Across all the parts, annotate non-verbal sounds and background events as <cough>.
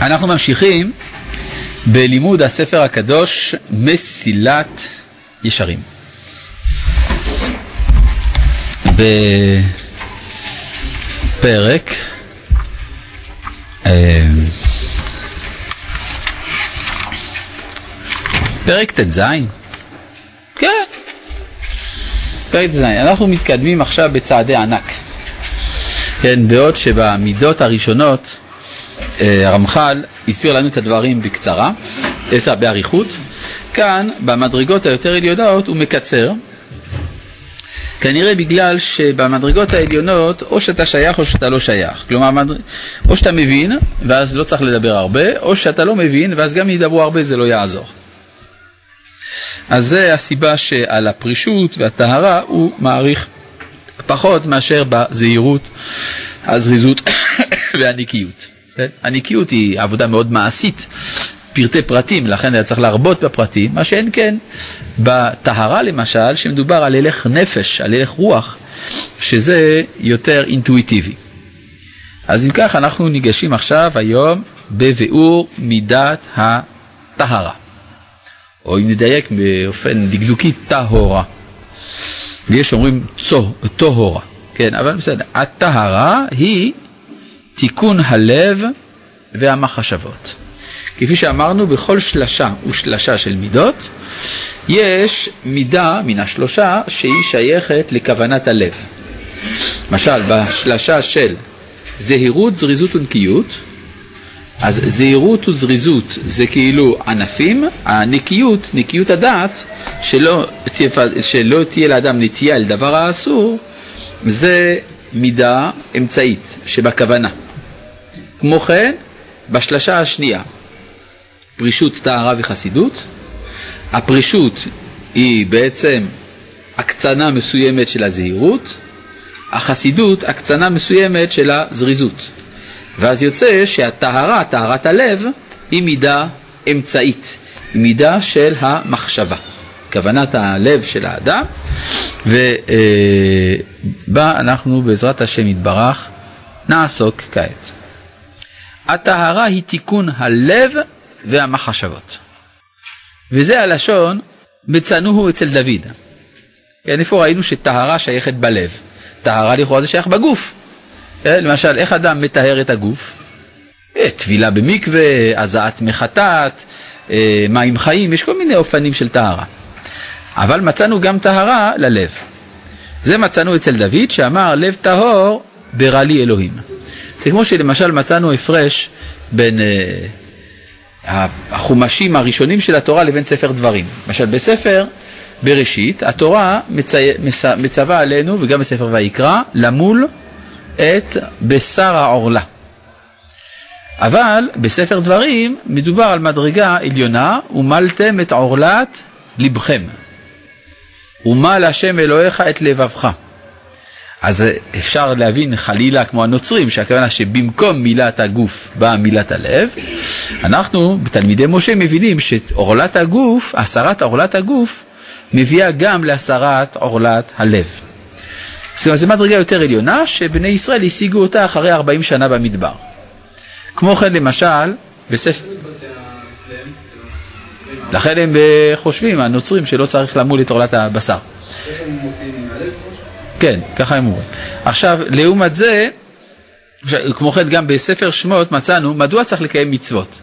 אנחנו ממשיכים בלימוד הספר הקדוש מסילת ישרים. בפרק אה, פרק ט"ז, כן, פרק ט"ז, אנחנו מתקדמים עכשיו בצעדי ענק, כן, בעוד שבמידות הראשונות הרמח"ל הסביר לנו את הדברים בקצרה, עשה באריכות, כאן במדרגות היותר עליונות הוא מקצר, כנראה בגלל שבמדרגות העליונות או שאתה שייך או שאתה לא שייך, כלומר או שאתה מבין ואז לא צריך לדבר הרבה, או שאתה לא מבין ואז גם אם ידברו הרבה זה לא יעזור. אז זה הסיבה שעל הפרישות והטהרה הוא מעריך פחות מאשר בזהירות, הזריזות <coughs> והנקיות. כן? הנקיות היא עבודה מאוד מעשית, פרטי פרטים, לכן היה צריך להרבות בפרטים, מה שאין כן בטהרה למשל, שמדובר על הלך נפש, על הלך רוח, שזה יותר אינטואיטיבי. אז אם כך, אנחנו ניגשים עכשיו היום בביאור מידת הטהרה, או אם נדייק באופן דקדוקי, טהורה. יש אומרים טהורה, כן, אבל בסדר. הטהרה היא תיקון הלב והמחשבות. כפי שאמרנו, בכל שלשה ושלשה של מידות, יש מידה מן השלושה שהיא שייכת לכוונת הלב. למשל, בשלשה של זהירות, זריזות ונקיות, אז זהירות וזריזות זה כאילו ענפים, הנקיות, נקיות הדעת, שלא, שלא תהיה לאדם נטייה אל דבר האסור, זה מידה אמצעית שבכוונה. כמו כן, בשלשה השנייה, פרישות, טהרה וחסידות. הפרישות היא בעצם הקצנה מסוימת של הזהירות, החסידות הקצנה מסוימת של הזריזות. ואז יוצא שהטהרה, טהרת הלב, היא מידה אמצעית, היא מידה של המחשבה, כוונת הלב של האדם, ובה אנחנו בעזרת השם יתברך נעסוק כעת. הטהרה היא תיקון הלב והמחשבות. וזה הלשון מצנוהו אצל דוד. כן, איפה ראינו שטהרה שייכת בלב? טהרה לכאורה זה שייך בגוף. כן, למשל, איך אדם מטהר את הגוף? אה, טבילה במקווה, הזעת מחטאת, אה, מים חיים, יש כל מיני אופנים של טהרה. אבל מצאנו גם טהרה ללב. זה מצאנו אצל דוד שאמר לב טהור ברא לי אלוהים. זה כמו שלמשל מצאנו הפרש בין uh, החומשים הראשונים של התורה לבין ספר דברים. למשל בספר בראשית התורה מצי... מצ... מצווה עלינו וגם בספר ויקרא למול את בשר העורלה. אבל בספר דברים מדובר על מדרגה עליונה ומלתם את עורלת לבכם ומל השם אלוהיך את לבבך אז אפשר להבין חלילה כמו הנוצרים, שהכוונה שבמקום מילת הגוף באה מילת הלב, אנחנו בתלמידי משה מבינים שעורלת הגוף, הסרת עורלת הגוף, מביאה גם להסרת עורלת הלב. זאת אומרת, זו מדרגה יותר עליונה שבני ישראל השיגו אותה אחרי 40 שנה במדבר. כמו כן למשל, בספר... לכן הם חושבים, הנוצרים, שלא צריך למול את עורלת הבשר. כן, ככה הם אומרים. עכשיו, לעומת זה, כמו כן גם בספר שמות מצאנו מדוע צריך לקיים מצוות.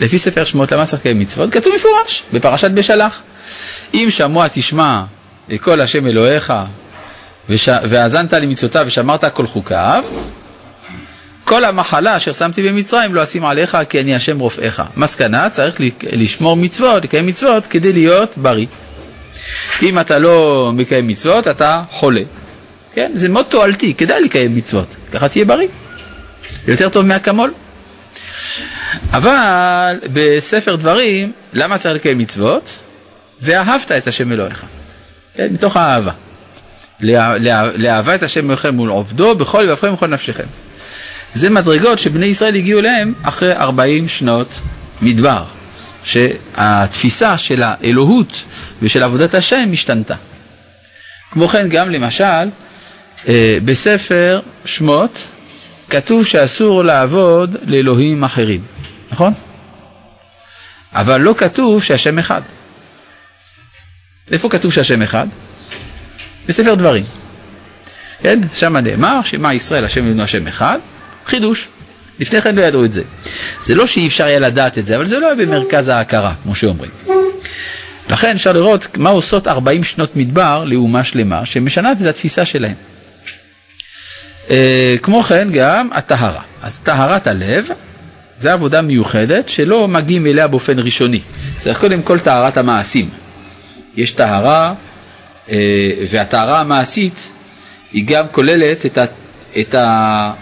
לפי ספר שמות למה צריך לקיים מצוות? כתוב מפורש בפרשת בשלח. אם שמוע תשמע כל השם אלוהיך וש... והאזנת למצוותיו ושמרת כל חוקיו, כל המחלה אשר שמתי במצרים לא אשים עליך כי אני השם רופאיך. מסקנה, צריך לשמור מצוות, לקיים מצוות כדי להיות בריא. אם אתה לא מקיים מצוות, אתה חולה. כן? זה מאוד תועלתי, כדאי לקיים מצוות, ככה תהיה בריא. יותר טוב מהקמול. אבל בספר דברים, למה צריך לקיים מצוות? ואהבת את השם אלוהיך. כן? מתוך האהבה. לאהבה את השם אלוהיכם מול עובדו בכל לבבכם ובכל נפשכם. זה מדרגות שבני ישראל הגיעו אליהם אחרי 40 שנות מדבר. שהתפיסה של האלוהות ושל עבודת השם השתנתה. כמו כן גם למשל בספר שמות כתוב שאסור לעבוד לאלוהים אחרים. נכון? אבל לא כתוב שהשם אחד. איפה כתוב שהשם אחד? בספר דברים. כן? שם נאמר שמע ישראל השם אלוהינו השם אחד, חידוש. לפני כן לא ידעו את זה. זה לא שאי אפשר היה לדעת את זה, אבל זה לא היה במרכז ההכרה, כמו שאומרים. לכן אפשר לראות מה עושות 40 שנות מדבר לאומה שלמה, שמשנת את התפיסה שלהם. אה, כמו כן גם הטהרה. אז טהרת הלב זה עבודה מיוחדת שלא מגיעים אליה באופן ראשוני. צריך קודם כל טהרת המעשים. יש טהרה, אה, והטהרה המעשית היא גם כוללת את, ה, את, ה,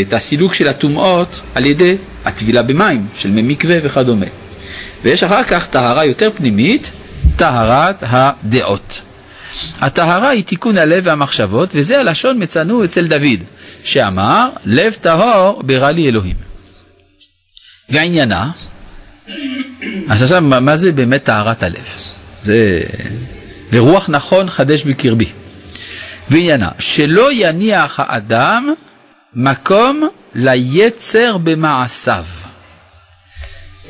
את הסילוק של הטומאות על ידי הטבילה במים של מי מקווה וכדומה. ויש אחר כך טהרה יותר פנימית, טהרת הדעות. הטהרה היא תיקון הלב והמחשבות, וזה הלשון מצאנו אצל דוד, שאמר, לב טהור ברא לי אלוהים. ועניינה, אז עכשיו, מה זה באמת טהרת הלב? זה... ורוח נכון חדש בקרבי. ועניינה, שלא יניח האדם מקום ליצר במעשיו,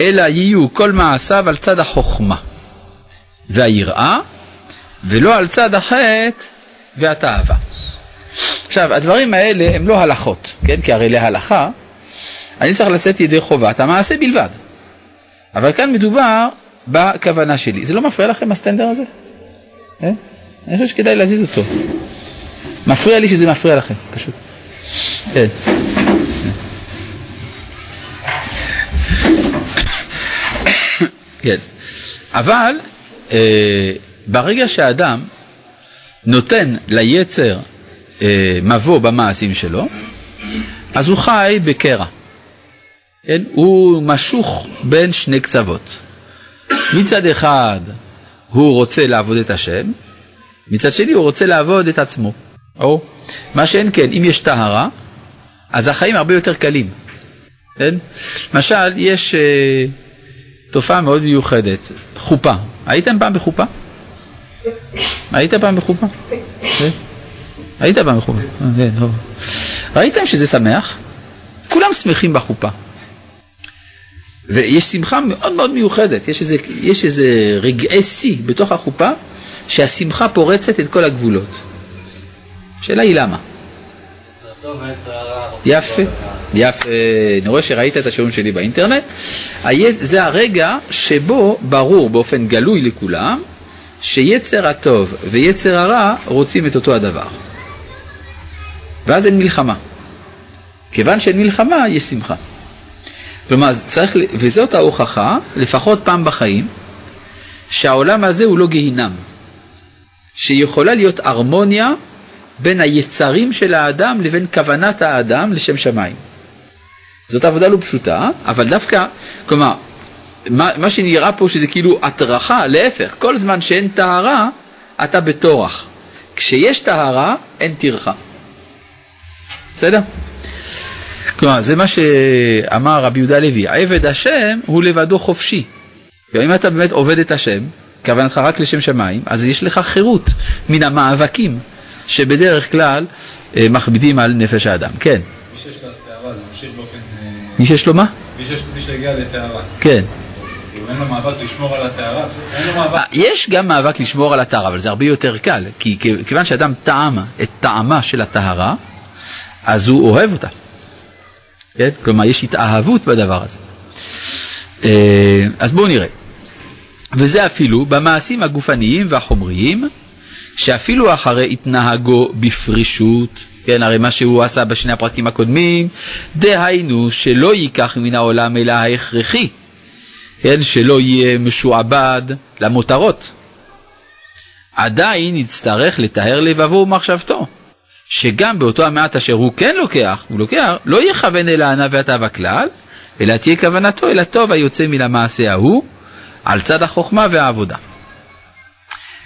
אלא יהיו כל מעשיו על צד החוכמה והיראה, ולא על צד החטא והתאווה. עכשיו, הדברים האלה הם לא הלכות, כן? כי הרי להלכה, אני צריך לצאת ידי חובת המעשה בלבד. אבל כאן מדובר בכוונה שלי. זה לא מפריע לכם הסטנדר הזה? אה? אני חושב שכדאי להזיז אותו. מפריע לי שזה מפריע לכם, פשוט. כן. <coughs> כן. אבל אה, ברגע שאדם נותן ליצר אה, מבוא במעשים שלו, אז הוא חי בקרע. כן? הוא משוך בין שני קצוות. מצד אחד הוא רוצה לעבוד את השם, מצד שני הוא רוצה לעבוד את עצמו. או מה שאין כן, אם יש טהרה, אז החיים הרבה יותר קלים. כן? למשל, יש אה, תופעה מאוד מיוחדת, חופה. הייתם פעם בחופה? היית פעם בחופה? כן? היית פעם בחופה? אה, כן, טוב. ראיתם שזה שמח? כולם שמחים בחופה. ויש שמחה מאוד מאוד מיוחדת, יש איזה, יש איזה רגעי שיא בתוך החופה שהשמחה פורצת את כל הגבולות. השאלה היא למה. יפה, יפה, אני רואה שראית את השיעורים שלי באינטרנט. זה הרגע שבו ברור באופן גלוי לכולם שיצר הטוב ויצר הרע רוצים את אותו הדבר. ואז אין מלחמה. כיוון שאין מלחמה, יש שמחה. כלומר, צריך, וזאת ההוכחה, לפחות פעם בחיים, שהעולם הזה הוא לא גיהינם. שיכולה להיות הרמוניה בין היצרים של האדם לבין כוונת האדם לשם שמיים. זאת עבודה לא פשוטה, אבל דווקא, כלומר, מה, מה שנראה פה שזה כאילו הטרחה, להפך, כל זמן שאין טהרה, אתה בטורח. כשיש טהרה, אין טרחה. בסדר? כלומר, זה מה שאמר רבי יהודה לוי, עבד השם הוא לבדו חופשי. ואם אתה באמת עובד את השם, כוונתך רק לשם שמיים, אז יש לך חירות מן המאבקים שבדרך כלל אה, מכבידים על נפש האדם. כן. מי שיש לו אז טהרה זה ממשיך באופן... אה, מי שיש לו מה? מי שהגיע לטהרה. כן. אין לו מאבק לשמור על הטהרה. אה, יש גם מאבק לשמור על הטהרה, אבל זה הרבה יותר קל, כי כיוון שאדם טעם את טעמה של הטהרה, אז הוא אוהב אותה. כן? כלומר, יש התאהבות בדבר הזה. אז בואו נראה. וזה אפילו במעשים הגופניים והחומריים, שאפילו אחרי התנהגו בפרישות, כן, הרי מה שהוא עשה בשני הפרקים הקודמים, דהיינו שלא ייקח מן העולם אלא ההכרחי, כן, שלא יהיה משועבד למותרות. עדיין יצטרך לטהר לבבו ומחשבתו, שגם באותו המעט אשר הוא כן לוקח, הוא לוקח, לא יכוון אל הענה והתאווה כלל, אלא תהיה כוונתו אל הטוב היוצא מן המעשה ההוא, על צד החוכמה והעבודה.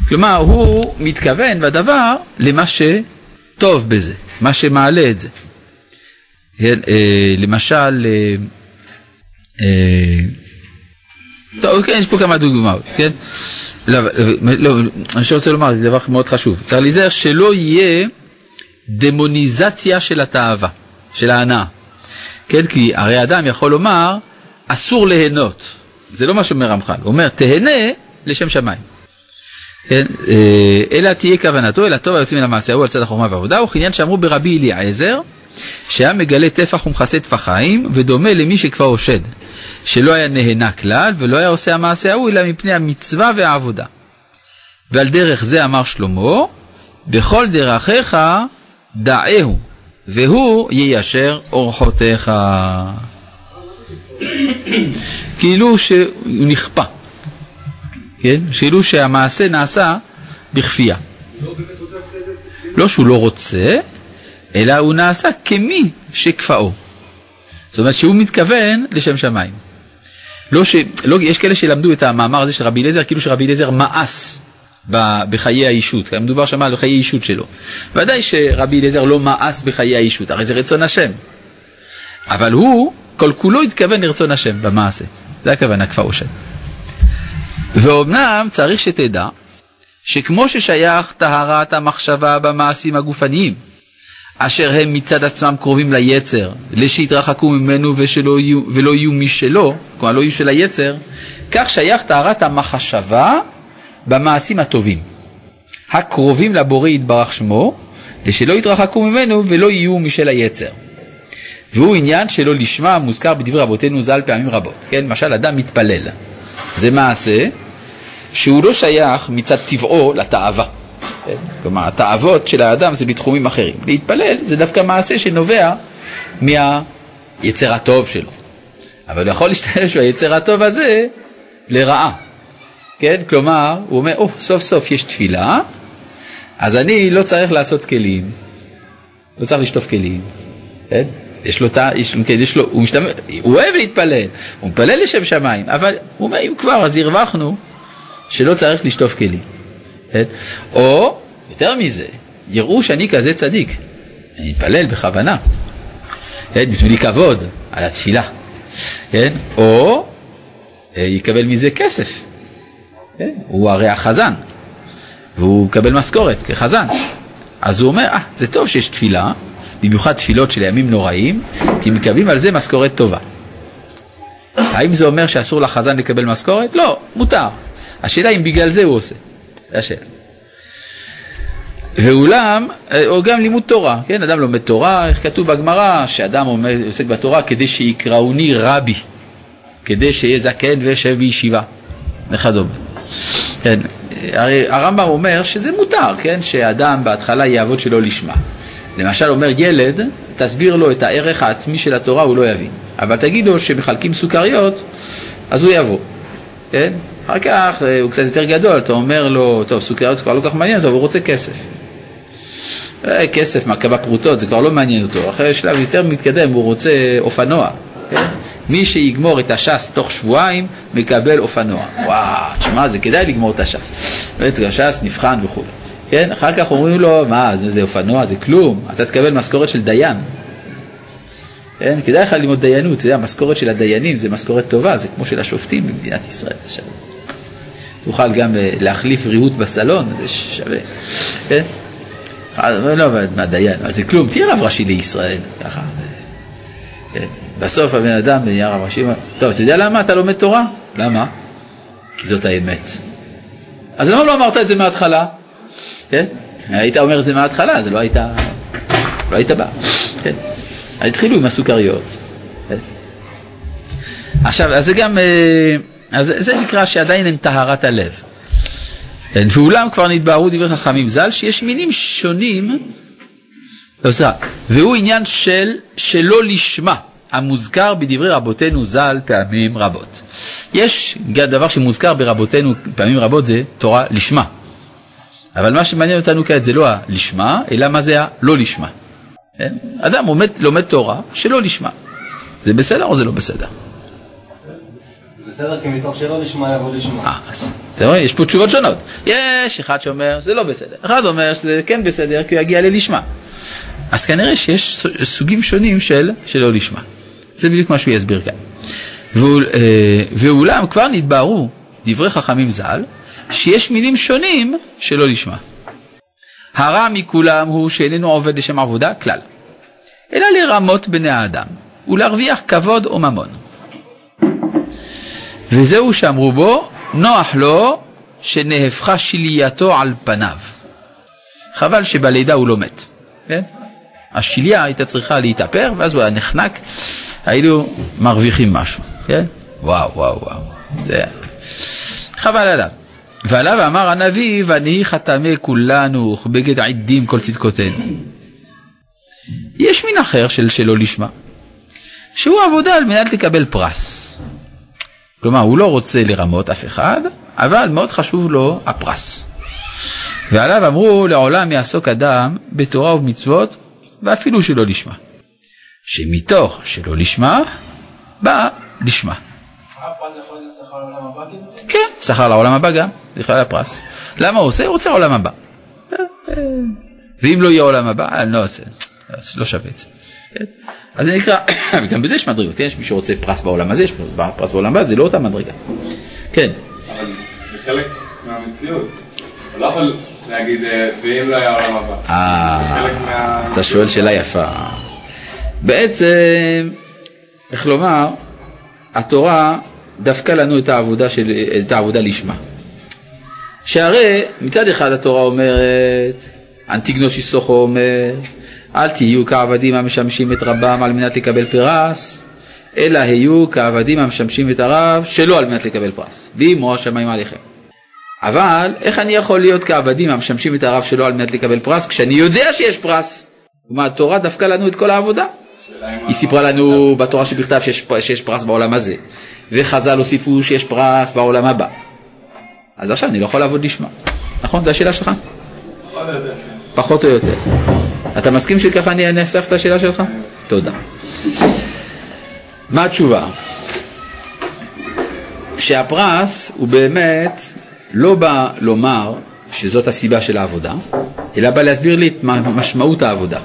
כלומר, הוא מתכוון בדבר למה שטוב בזה, מה שמעלה את זה. כן, אה, למשל, אה, אה, טוב, כן, יש פה כמה דוגמאות, כן? לא, לא, לא, אני רוצה לומר, זה דבר מאוד חשוב. צריך להיזהר שלא יהיה דמוניזציה של התאווה, של ההנאה. כן, כי הרי אדם יכול לומר, אסור ליהנות. זה לא מה שאומר רמח"ל, הוא אומר תהנה לשם שמיים. כן, אה, אלא תהיה כוונתו, אלא טוב היוצאים מן המעשה ההוא על צד החוכמה והעבודה, וכעניין שאמרו ברבי אליעזר, שהיה מגלה טפח ומכסה טפחיים, ודומה למי שכבר אושד, שלא היה נהנה כלל, ולא היה עושה המעשה ההוא, אלא מפני המצווה והעבודה. ועל דרך זה אמר שלמה, בכל דרכיך דעהו, והוא יישר אורחותיך. כאילו שהוא נכפה, כן? כאילו שהמעשה נעשה בכפייה. לא שהוא לא רוצה, אלא הוא נעשה כמי שכפאו. זאת אומרת שהוא מתכוון לשם שמיים. לא ש... לא, יש כאלה שלמדו את המאמר הזה של רבי אליעזר, כאילו שרבי אליעזר מאס בחיי האישות, מדובר שם על חיי האישות שלו. ודאי שרבי אליעזר לא מאס בחיי האישות, הרי זה רצון השם. אבל הוא כל כולו התכוון לרצון השם במעשה, זה הכוונה כפר השם. ואומנם צריך שתדע שכמו ששייך טהרת המחשבה במעשים הגופניים, אשר הם מצד עצמם קרובים ליצר, לשיתרחקו ממנו ושלא יהיו, ולא יהיו משלו, כלומר לא יהיו של היצר, כך שייך טהרת המחשבה במעשים הטובים, הקרובים לבורא יתברך שמו, ושלא יתרחקו ממנו ולא יהיו משל היצר. והוא עניין שלא לשמה מוזכר בדברי רבותינו ז"ל פעמים רבות. כן, למשל אדם מתפלל. זה מעשה שהוא לא שייך מצד טבעו לתאווה. כלומר, התאוות של האדם זה בתחומים אחרים. להתפלל זה דווקא מעשה שנובע מהיצר הטוב שלו. אבל הוא יכול להשתמש ביצר הטוב הזה לרעה. כן? כלומר, הוא אומר, או, oh, סוף סוף יש תפילה, אז אני לא צריך לעשות כלים, לא צריך לשטוף כלים, כן? יש לו, יש, כן, יש לו, הוא, משתמש, הוא אוהב להתפלל, הוא מתפלל לשם שמיים, אבל הוא אומר, אם כבר, אז הרווחנו שלא צריך לשטוף כלים. כן? או, יותר מזה, יראו שאני כזה צדיק, אני מתפלל בכוונה, כן? בשביל לי כבוד על התפילה, כן? או אה, יקבל מזה כסף, כן? הוא הרי החזן, והוא מקבל משכורת כחזן. אז הוא אומר, אה, זה טוב שיש תפילה, במיוחד תפילות של ימים נוראים, כי מקבלים על זה משכורת טובה. האם זה אומר שאסור לחזן לקבל משכורת? לא, מותר. השאלה אם בגלל זה הוא עושה. השאלה. ואולם, אה, או גם לימוד תורה, כן, אדם לומד תורה, איך כתוב בגמרא, שאדם עוסק בתורה כדי שיקראוני רבי, כדי שיהיה זקן וישב בישיבה, וכדומה. כן, הרי הרמב"ם אומר שזה מותר, כן, שאדם בהתחלה יעבוד שלא לשמה. למשל אומר ילד, תסביר לו את הערך העצמי של התורה, הוא לא יבין. אבל תגיד לו שמחלקים סוכריות, אז הוא יבוא, כן? אחר כך אה, הוא קצת יותר גדול, אתה אומר לו, טוב, סוכריות כבר לא כל כך מעניין אותו, הוא רוצה כסף. אה, כסף, מכה פרוטות, זה כבר לא מעניין אותו. אחרי שלב יותר מתקדם, הוא רוצה אופנוע. כן? מי שיגמור את הש"ס תוך שבועיים, מקבל אופנוע. וואו, תשמע, זה כדאי לגמור את הש"ס. בעצם הש"ס נבחן וכו'. כן? אחר כך אומרים לו, מה, זה, אופנוע, זה כלום, אתה תקבל משכורת של דיין. כן? כדאי לך ללמוד דיינות, אתה יודע, המשכורת של הדיינים זה משכורת טובה, זה כמו של השופטים במדינת ישראל. תוכל גם אה, להחליף ריהוט בסלון, זה שווה. כן? לא, מה דיין, זה כלום, תהיה רב ראשי לישראל, ככה. כן? בסוף הבן אדם נהיה רב ראשי, טוב, אתה יודע למה אתה לומד תורה? למה? כי זאת האמת. אז למה לא אמרת את זה מההתחלה? כן? היית אומר את זה מההתחלה, אז לא היית, לא היית בא. כן? אז התחילו עם הסוכריות. כן? עכשיו, אז זה גם, אה, אז זה נקרא שעדיין אין טהרת הלב. כן? ואולם כבר נתבהרו דברי חכמים ז"ל שיש מינים שונים, לא סליחה, והוא עניין של שלא לשמה, המוזכר בדברי רבותינו ז"ל פעמים רבות. יש דבר שמוזכר ברבותינו פעמים רבות זה תורה לשמה. אבל מה שמעניין אותנו כעת זה לא הלשמה, אלא מה זה הלא לשמה. כן? אדם לומד, לומד תורה שלא לשמה. זה בסדר או זה לא בסדר? זה בסדר כי מתוך שלא לשמה יבוא לשמה. אה, אז אתה רואה, יש פה תשובות שונות. יש אחד שאומר זה לא בסדר, אחד אומר שזה כן בסדר כי הוא יגיע ללשמה. אז כנראה שיש סוגים שונים של שלא לשמה. זה בדיוק מה שהוא יסביר כאן. אה, ואולם כבר נתבהרו דברי חכמים ז"ל, שיש מילים שונים שלא לשמה. הרע מכולם הוא שאיננו עובד לשם עבודה כלל, אלא לרמות בני האדם ולהרוויח כבוד או ממון. וזהו שאמרו בו, נוח לו שנהפכה שלייתו על פניו. חבל שבלידה הוא לא מת, כן? השליה הייתה צריכה להתאפר, ואז הוא היה נחנק, היינו מרוויחים משהו, כן? וואו, וואו, וואו. זה... חבל עליו. ועליו אמר הנביא, ואני חתמי כולנו, וכבגד עדים כל צדקותינו. יש מין אחר של שלא לשמה, שהוא עבודה על מנת לקבל פרס. כלומר, הוא לא רוצה לרמות אף אחד, אבל מאוד חשוב לו הפרס. ועליו אמרו, לעולם יעסוק אדם בתורה ובמצוות, ואפילו שלא לשמה. שמתוך שלא לשמה, בא לשמה. כן, שכר לעולם הבא גם, בכלל הפרס. למה הוא עושה? הוא רוצה עולם הבא. ואם לא יהיה עולם הבא, אני לא עושה, לא שווה את זה. אז זה נקרא, <coughs> וגם בזה יש מדרגות, כן? יש מי שרוצה פרס בעולם הזה, יש פרס בעולם הבא, זה לא אותה מדרגה. כן, אבל זה חלק מהמציאות. אתה לא יכול להגיד, אה, ואם לא היה עולם הבא. אה, אתה שואל שאלה יפה. בעצם, איך לומר, התורה דפקה לנו את העבודה, של, את העבודה לשמה. שהרי מצד אחד התורה אומרת, אנטיגנוס איסוכו אומר, אל תהיו כעבדים המשמשים את רבם על מנת לקבל פרס, אלא היו כעבדים המשמשים את הרב שלא על מנת לקבל פרס, ואימו השמיים עליכם. אבל איך אני יכול להיות כעבדים המשמשים את הרב שלו על מנת לקבל פרס כשאני יודע שיש פרס? כלומר התורה דפקה לנו את כל העבודה. היא סיפרה לנו בתורה שבכתב שיש, שיש פרס בעולם הזה, וחז"ל הוסיפו שיש פרס בעולם הבא. אז עכשיו אני לא יכול לעבוד לשמה. נכון? זו השאלה שלך? כן. פחות או יותר. אתה מסכים שככה אני אנסח את השאלה שלך? תודה. מה התשובה? שהפרס הוא באמת לא בא לומר שזאת הסיבה של העבודה, אלא בא להסביר לי את משמעות העבודה.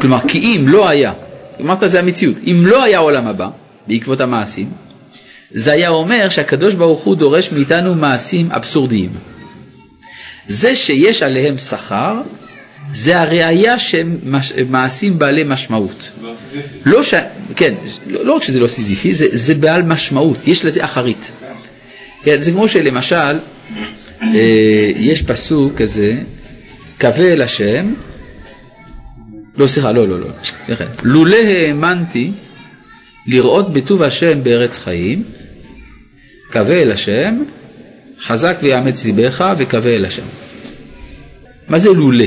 כלומר, כי אם לא היה, אמרת זה המציאות, אם לא היה עולם הבא, בעקבות המעשים, זה היה אומר שהקדוש ברוך הוא דורש מאיתנו מעשים אבסורדיים. זה שיש עליהם שכר, זה הראייה שהם מעשים בעלי משמעות. לא. לא ש... כן, לא לא רק שזה לא סיזיפי, זה, זה בעל משמעות, יש לזה אחרית. כן, זה כמו שלמשל, אה, יש פסוק כזה, קווה אל השם, לא סליחה, לא, לא, לא, סליחה, לולא האמנתי לראות בטוב השם בארץ חיים, קווה אל השם, חזק ויאמץ ליבך וקווה אל השם. מה זה לולא?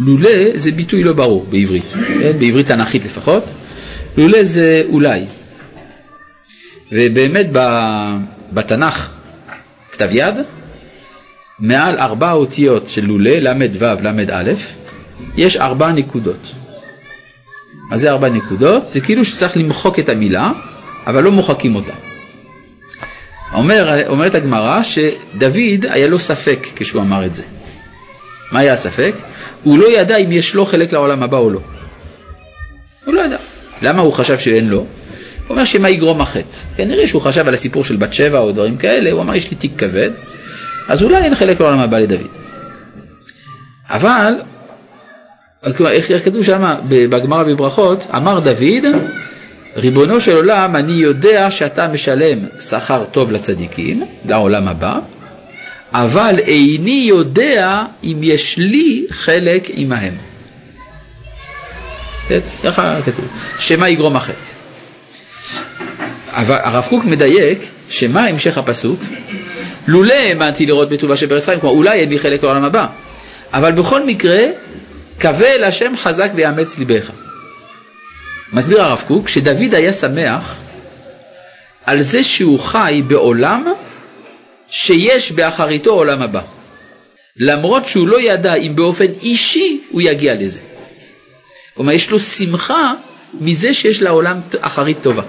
לולא זה ביטוי לא ברור בעברית, כן? בעברית תנ"כית לפחות. לולא זה אולי. ובאמת בתנ"ך, כתב יד, מעל ארבע אותיות של לולא, ל"ו, ל"א, יש ארבע נקודות. מה זה ארבע נקודות? זה כאילו שצריך למחוק את המילה, אבל לא מוחקים אותה. אומר, אומרת הגמרא שדוד היה לו ספק כשהוא אמר את זה. מה היה הספק? הוא לא ידע אם יש לו חלק לעולם הבא או לא. הוא לא ידע. למה הוא חשב שאין לו? הוא אומר שמה יגרום החטא. כנראה שהוא חשב על הסיפור של בת שבע או דברים כאלה, הוא אמר יש לי תיק כבד, אז אולי אין חלק לעולם הבא לדוד. אבל, איך כתוב שם בגמרא בברכות, אמר דוד, ריבונו של עולם, אני יודע שאתה משלם שכר טוב לצדיקים, לעולם הבא, אבל איני יודע אם יש לי חלק עמהם. כן, ככה כתוב. שמה יגרום החטא. אבל הרב קוק מדייק שמה המשך הפסוק? לולא האמנתי לראות בטובה שבארץ חיים, כלומר אולי אין לי חלק לעולם הבא, אבל בכל מקרה, קווה אל השם חזק ויאמץ ליבך. מסביר הרב קוק שדוד היה שמח על זה שהוא חי בעולם שיש באחריתו עולם הבא. למרות שהוא לא ידע אם באופן אישי הוא יגיע לזה. כלומר, יש לו שמחה מזה שיש לעולם אחרית טובה.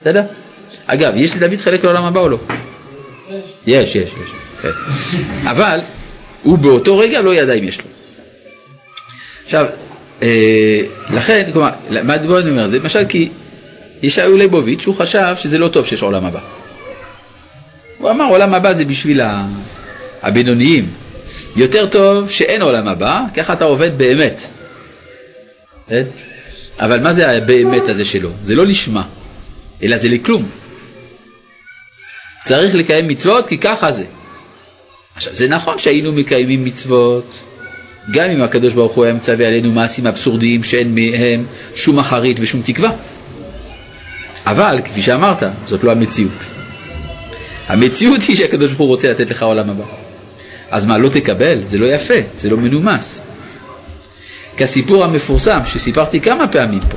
בסדר? אגב, יש לדוד חלק לעולם הבא או לא? יש, יש, יש. כן. <laughs> אבל הוא באותו רגע לא ידע אם יש לו. עכשיו, אה, לכן, כלומר, מה אני אומר? זה למשל כי ישעיהו ליבוביץ', הוא חשב שזה לא טוב שיש עולם הבא. הוא אמר עולם הבא זה בשביל הבינוניים. יותר טוב שאין עולם הבא, ככה אתה עובד באמת. כן? אבל מה זה הבאמת הזה שלו? זה לא לשמה, אלא זה לכלום. צריך לקיים מצוות כי ככה זה. עכשיו, זה נכון שהיינו מקיימים מצוות, גם אם הקדוש ברוך הוא היה מצווה עלינו מעשים אבסורדיים שאין מהם שום אחרית ושום תקווה. אבל, כפי שאמרת, זאת לא המציאות. המציאות היא שהקדוש ברוך הוא רוצה לתת לך עולם הבא. אז מה, לא תקבל? זה לא יפה, זה לא מנומס. כסיפור המפורסם שסיפרתי כמה פעמים פה,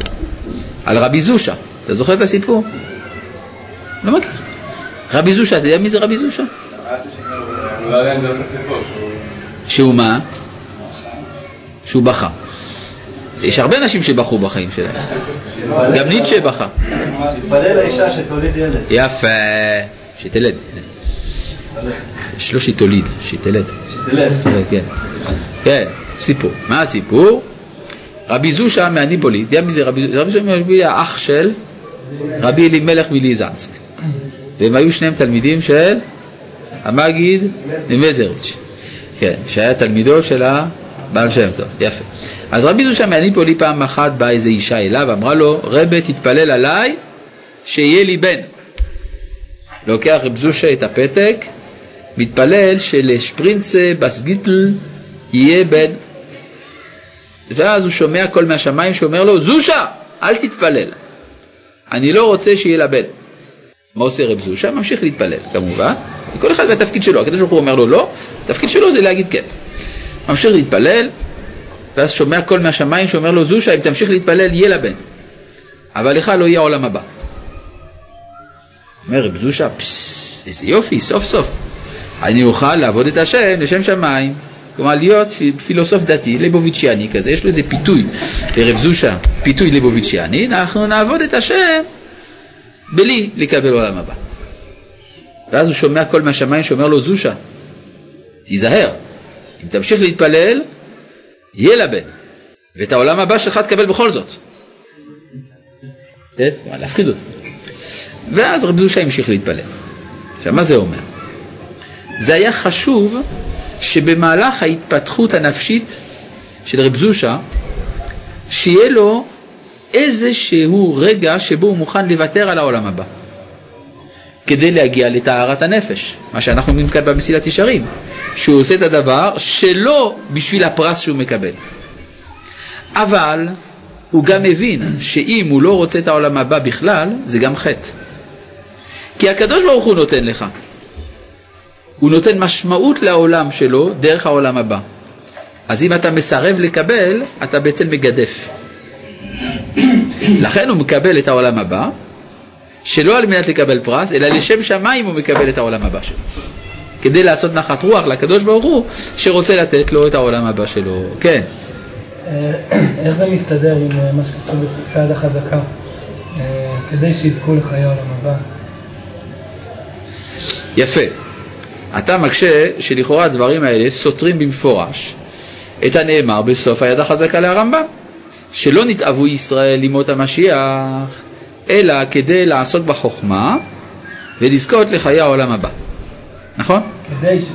על רבי זושה. אתה זוכר את הסיפור? לא מכיר. רבי זושה, אתה יודע מי זה רבי זושה? שהוא מה? שהוא בכה. יש הרבה אנשים שבכו בחיים שלהם. גם ניטשה בכה. תתפלל לאישה שתוליד ילד. יפה. שתלד. לא שתוליד, שתלד. שתלד. כן. כן, סיפור. מה הסיפור? רבי זושה מהניפולית, יודע מי זה רבי זושה? רבי זושה מהניפולית היה אח של רבי אלימלך מליזנסק. והם היו שניהם תלמידים של המגיד ממזריץ'. כן, שהיה תלמידו של הבעל שם טוב, יפה. אז רבי זושה מהניפולי פעם אחת באה איזו אישה אליו, אמרה לו, רבה תתפלל עליי שיהיה לי בן. לוקח רב זושה את הפתק, מתפלל שלשפרינצה בסגיטל יהיה בן. ואז הוא שומע קול מהשמיים שאומר לו, זושה, אל תתפלל. אני לא רוצה שיהיה לה בן. מה עושה רב זושה? ממשיך להתפלל, כמובן. כל אחד והתפקיד שלו. הקדוש ברוך הוא אומר לו לא, התפקיד שלו זה להגיד כן. ממשיך להתפלל, ואז שומע קול מהשמיים שאומר לו, זושה, אם תמשיך להתפלל, יהיה לה בן. אבל לך לא יהיה העולם הבא. אומר רב זושה, איזה יופי, סוף סוף. אני אוכל לעבוד את השם לשם שמיים. כלומר, להיות פילוסוף דתי, ליבוביציאני כזה, יש לו איזה פיתוי לרב זושה, פיתוי ליבוביציאני, אנחנו נעבוד את השם בלי לקבל עולם הבא. ואז הוא שומע קול מהשמיים שאומר לו, זושה, תיזהר, אם תמשיך להתפלל, יהיה לה בן, ואת העולם הבא שלך תקבל בכל זאת. כן? להפחיד אותו. ואז רב זושה המשיך להתפלל. עכשיו, מה זה אומר? זה היה חשוב שבמהלך ההתפתחות הנפשית של רב זושה, שיהיה לו איזשהו רגע שבו הוא מוכן לוותר על העולם הבא. כדי להגיע לטהרת הנפש, מה שאנחנו אומרים כאן במסילת ישרים, שהוא עושה את הדבר שלא בשביל הפרס שהוא מקבל. אבל הוא גם מבין שאם הוא לא רוצה את העולם הבא בכלל, זה גם חטא. כי הקדוש ברוך הוא נותן לך. הוא נותן משמעות לעולם שלו דרך העולם הבא. אז אם אתה מסרב לקבל, אתה בעצם מגדף. לכן הוא מקבל את העולם הבא, שלא על מנת לקבל פרס, אלא לשם שמיים הוא מקבל את העולם הבא שלו. כדי לעשות נחת רוח לקדוש ברוך הוא, שרוצה לתת לו את העולם הבא שלו. כן. אה, איך זה מסתדר עם אה, מה שכתוב בספרי יד החזקה? אה, כדי שיזכו לחיי העולם הבא. יפה. אתה מקשה שלכאורה הדברים האלה סותרים במפורש את הנאמר בסוף היד החזקה להרמב"ם, שלא נתאוו ישראל לימות המשיח, אלא כדי לעסוק בחוכמה ולזכות לחיי העולם הבא. נכון? כדי ש...